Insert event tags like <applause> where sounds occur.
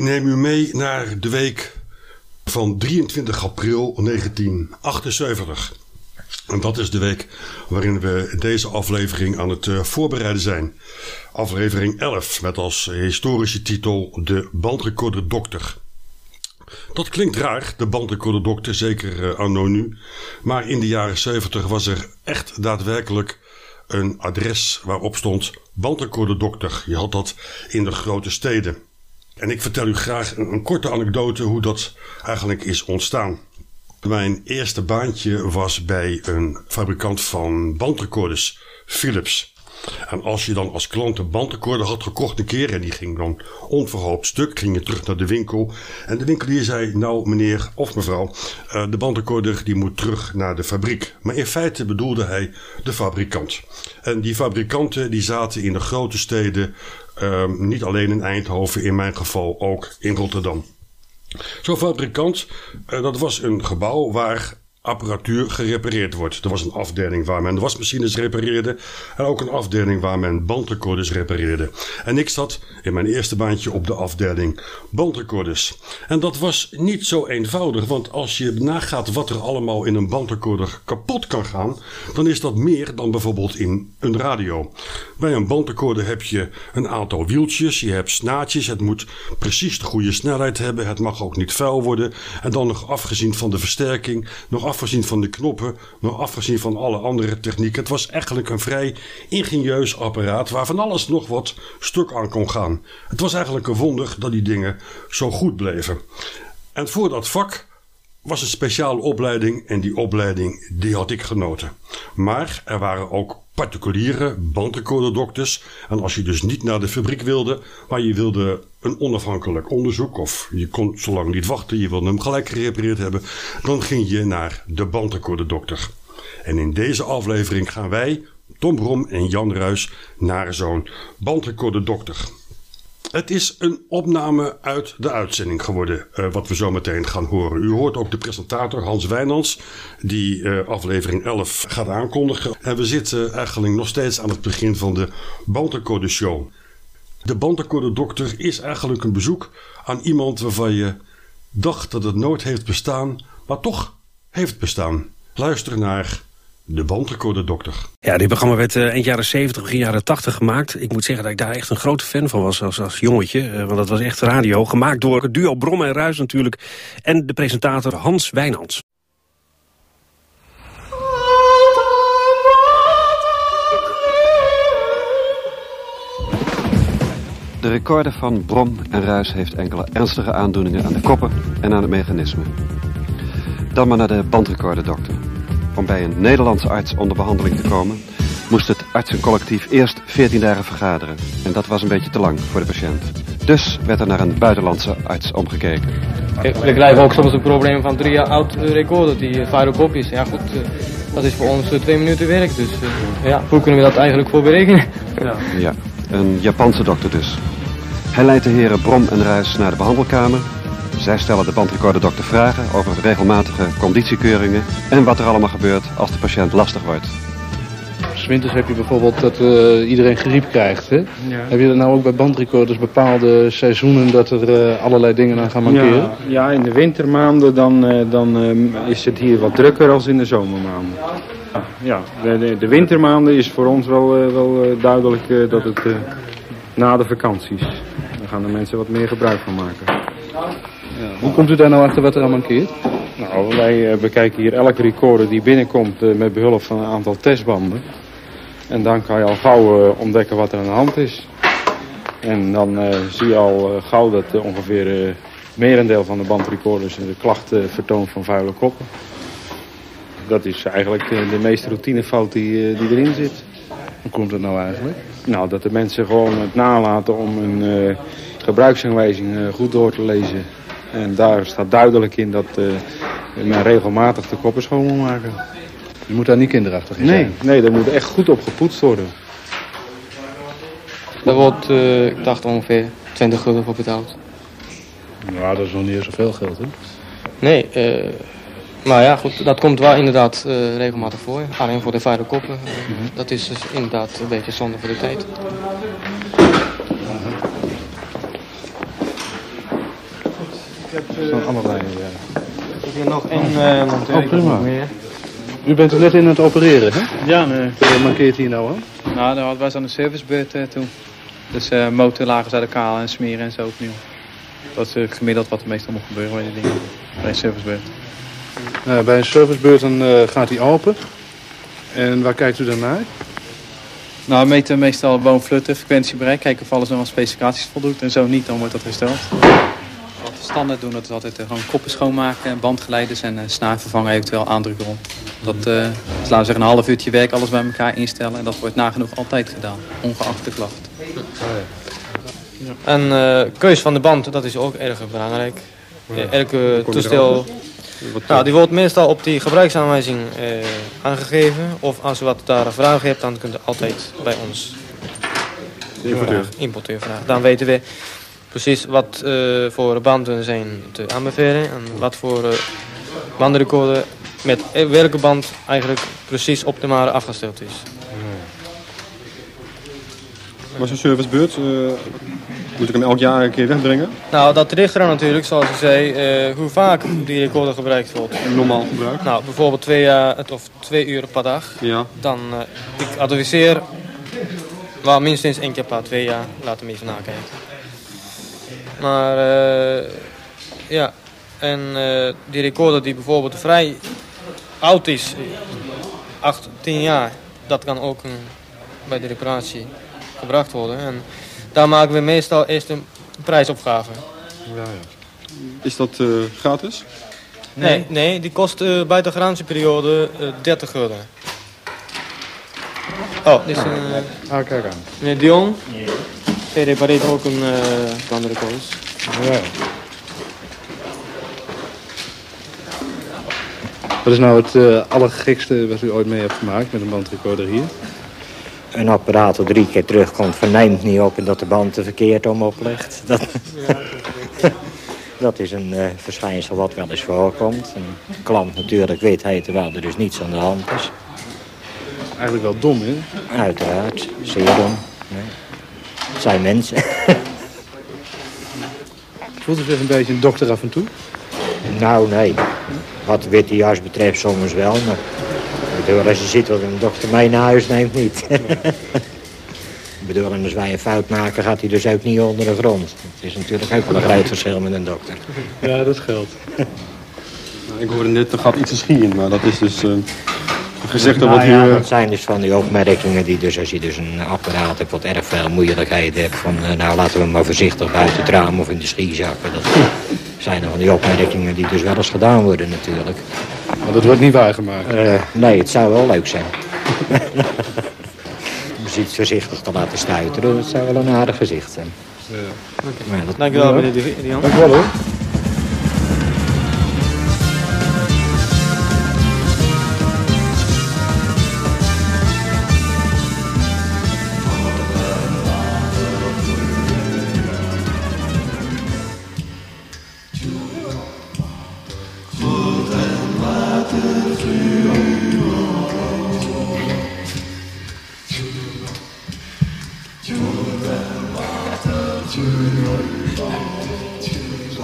Neem u mee naar de week van 23 april 1978. En dat is de week waarin we deze aflevering aan het uh, voorbereiden zijn. Aflevering 11 met als historische titel De bandrecorder dokter. Dat klinkt raar, de bandrecorder dokter, zeker uh, anno nu. Maar in de jaren 70 was er echt daadwerkelijk een adres waarop stond bandrecorder dokter. Je had dat in de grote steden. En ik vertel u graag een, korte anekdote hoe dat eigenlijk is ontstaan. Mijn eerste baantje was bij een fabrikant van bandrecorders, Philips. En als je dan als klant een bandrecorder had gekocht een keer en die ging dan onverhoopt stuk, ging je terug naar de winkel. En de winkelier zei, nou meneer of mevrouw, uh, de bandrecorder die moet terug naar de fabriek. Maar in feite bedoelde hij de fabrikant. En die fabrikanten die zaten in de grote steden, niet alleen in Eindhoven, in mijn geval ook in Rotterdam. Zo'n fabrikant, uh, dat was een gebouw waar apparatuur gerepareerd wordt. Er was een afdeling waar men wasmachines repareerde en ook een afdeling waar men bandrecorders repareerde. En ik zat in mijn eerste baantje op de afdeling bandrecorders. En dat was niet zo eenvoudig, want als je nagaat wat er allemaal in een bandrecorder kapot kan gaan, dan is dat meer dan bijvoorbeeld in een radio. Bij een bandrecorder heb je een aantal wieltjes, je hebt snaadjes, het moet precies de goede snelheid hebben, het mag ook niet vuil worden en dan nog afgezien van de versterking, nog afgezien van de knoppen, nog afgezien van alle andere technieken. Het was eigenlijk een vrij ingenieus apparaat waar van alles nog wat stuk aan kon gaan. Het was eigenlijk een wonder dat die dingen zo goed bleven. En voor dat vak was een speciale opleiding en die opleiding die had ik genoten. Maar er waren ook particuliere bandrecorderdokters. En als je dus niet naar de fabriek wilde, maar je wilde een onafhankelijk onderzoek of je kon zo lang niet wachten, je wilde hem gelijk gerepareerd hebben, dan ging je naar de bandrecorderdokter. En in deze aflevering gaan wij, Tom Brom en Jan Ruis, naar zo'n bandrecorderdokter. Het is een opname uit de uitzending geworden, uh, wat we zo meteen gaan horen. U hoort ook de presentator Hans Wijnands, die uh, aflevering 11 gaat aankondigen. En we zitten eigenlijk nog steeds aan het begin van de Bandrecorder Show. De Bandrecorder Dokter is eigenlijk een bezoek aan iemand waarvan je dacht dat het nooit heeft bestaan, maar toch heeft bestaan. Luister naar de bandrecorderdokter. Ja, dit programma werd uh, eind jaren 70, begin jaren 80 gemaakt. Ik moet zeggen dat ik daar echt een grote fan van was als, als jongetje. Uh, want dat was echt radio. Gemaakt door het duo Brom en Ruis natuurlijk. En de presentator Hans Wijnands. De recorder van Brom en Ruis heeft enkele ernstige aandoeningen aan de koppen en aan het mechanisme. Dan maar naar de bandrecorderdokter. Om bij een Nederlandse arts onder behandeling te komen, moest het artsencollectief eerst 14 dagen vergaderen. En dat was een beetje te lang voor de patiënt. Dus werd er naar een buitenlandse arts omgekeken. We krijgen ook soms een probleem van drie jaar oud recorder die firocop is. Ja goed, dat is voor ons twee minuten werk. Dus ja, hoe kunnen we dat eigenlijk voor berekenen? Ja. ja, een Japanse dokter dus. Hij leidt de heren Brom en Ruis naar de behandelkamer zij stellen de bandrecorderdokter vragen over regelmatige conditiekeuringen en wat er allemaal gebeurt als de patiënt lastig wordt. Winters heb je bijvoorbeeld dat uh, iedereen griep krijgt. Hè? Ja. Heb je dat nou ook bij bandrecorders bepaalde seizoenen dat er uh, allerlei dingen aan gaan mankeren? Ja, ja in de wintermaanden dan, uh, dan is het hier wat drukker als in de zomermaanden. Ja, de, de, de wintermaanden is voor ons wel, wel duidelijk dat het na de vakanties. Daar gaan de mensen wat meer gebruik van maken. Hoe komt u daar nou achter wat er aan mankeert? Nou, wij bekijken hier elke recorder die binnenkomt met behulp van een aantal testbanden. En dan kan je al gauw uh, ontdekken wat er aan de hand is. En dan uh, zie je al uh, gauw dat ongeveer merendeel van de bandrecorders de klachten vertoont van vuile koppen. Dat is eigenlijk de meest routinefout die, die erin zit. Hoe komt dat nou eigenlijk? Nou, dat de mensen gewoon het nalaten om een gebruiksaanwijzing goed door te lezen. En daar staat duidelijk in dat men regelmatig de koppen schoon moet maken. Je moet daar niet kinderachtig in nee, zijn. Nee, daar moet echt goed op gepoetst worden. Daar wordt, uh, ik dacht ongeveer 20 gulden voor betaald. Nou, dat is nog niet eens zoveel geld, hè? Nee, uh, maar ja, goed, dat komt wel inderdaad uh, regelmatig voor. Alleen voor de vuile koppen. Mm -hmm. Dat is dus inderdaad een beetje zonde voor de tijd. Er staan allerlei, ja. Ik heb nog één uh, monteur. Oh, prima. meer. U bent er net in het opereren, hè? Ja, nee. Wat mankeert hier nou aan? Nou, dat was aan de servicebeurt uh, toen. Dus uh, motorlagen uit elkaar en smeren en zo opnieuw. Dat is uh, gemiddeld wat er meestal moet gebeuren bij die dingen. Bij een servicebeurt. Uh, bij een servicebeurt dan uh, gaat hij open. En waar kijkt u dan naar? Nou, we meten meestal woonflutten, frequentiebereik. Kijken of alles nog aan specificaties voldoet. En zo niet, dan wordt dat hersteld. Standaard doen, dat is altijd uh, gewoon koppen schoonmaken, bandgeleiders en uh, snaar vervangen, eventueel aandrukken rond. Dat is, laten we zeggen, een half uurtje werk, alles bij elkaar instellen. En dat wordt nagenoeg altijd gedaan, ongeacht de klacht. Ja. En uh, keus van de band, dat is ook erg belangrijk. Ja. Elke toestel, nou, die wordt meestal op die gebruiksaanwijzing uh, aangegeven. Of als u wat daar vragen hebt, dan kunt u altijd bij ons Importeur. importeur vragen. Dan weten we precies wat uh, voor banden zijn te aanbevelen en wat voor uh, bandenrecorder met welke band eigenlijk precies optimaal afgesteld is. Maar zo'n servicebeurt, uh, moet ik hem elk jaar een keer wegbrengen? Nou, dat ligt er natuurlijk, zoals ik zei, hoe vaak die recorder gebruikt wordt. Normaal gebruik? Nou, bijvoorbeeld twee, of twee uur per dag. Ja. Dan, ik adviseer, wel minstens één keer per twee jaar, laat hem even nakijken. Maar, ja, en die recorder die bijvoorbeeld vrij oud is, 8, 10 jaar, dat kan ook bij de reparatie gebracht worden. En daar maken we meestal eerst een prijsopgave. Ja, ja. Is dat uh, gratis? Nee, nee, nee, die kost uh, bij de garantieperiode uh, 30 gulden. Oh, dit is een... Uh, ah, kijk aan. Meneer Dion, hij repareert ook een andere koos. Ja. Wat is nou het uh, allergekste wat u ooit mee hebt gemaakt met een bandrecorder hier? Een apparaat dat drie keer terugkomt, verneemt niet op en dat de band er verkeerd om oplegt. Dat, <laughs> dat is een uh, verschijnsel wat wel eens voorkomt. Een klant natuurlijk weet hij terwijl er dus niets aan de hand is. Eigenlijk wel dom, hè? Uiteraard, zeer dom. Nee. Het zijn mensen. <laughs> Voelt u zich een beetje een dokter af en toe? Nou, nee. Wat de witte jas betreft soms wel, maar ik bedoel, als je ziet wat een dokter mee naar huis neemt, niet. <laughs> ik bedoel, en als wij een fout maken, gaat hij dus ook niet onder de grond. Het is natuurlijk ook wel een groot verschil met een dokter. Ja, dat geldt. <laughs> nou, ik hoorde net, er gaat iets te schieren, maar dat is dus uh, gezegd nou, wat ja, hier... dat zijn dus van die opmerkingen die dus, als je dus een apparaat hebt wat erg veel moeilijkheden hebt, van uh, nou laten we hem maar voorzichtig buiten het raam of in de schiezakken. Dat <laughs> zijn er van die opmerkingen die dus wel eens gedaan worden natuurlijk. Maar dat wordt niet waargemaakt? Uh, nee, het zou wel leuk zijn. <laughs> Om ze iets voorzichtig te laten stuiteren, dat zou wel een aardig gezicht zijn. Ja. Okay. Dat... Dank u wel, meneer Dion. Dank u wel hoor. 祝咱们去远方，去远方，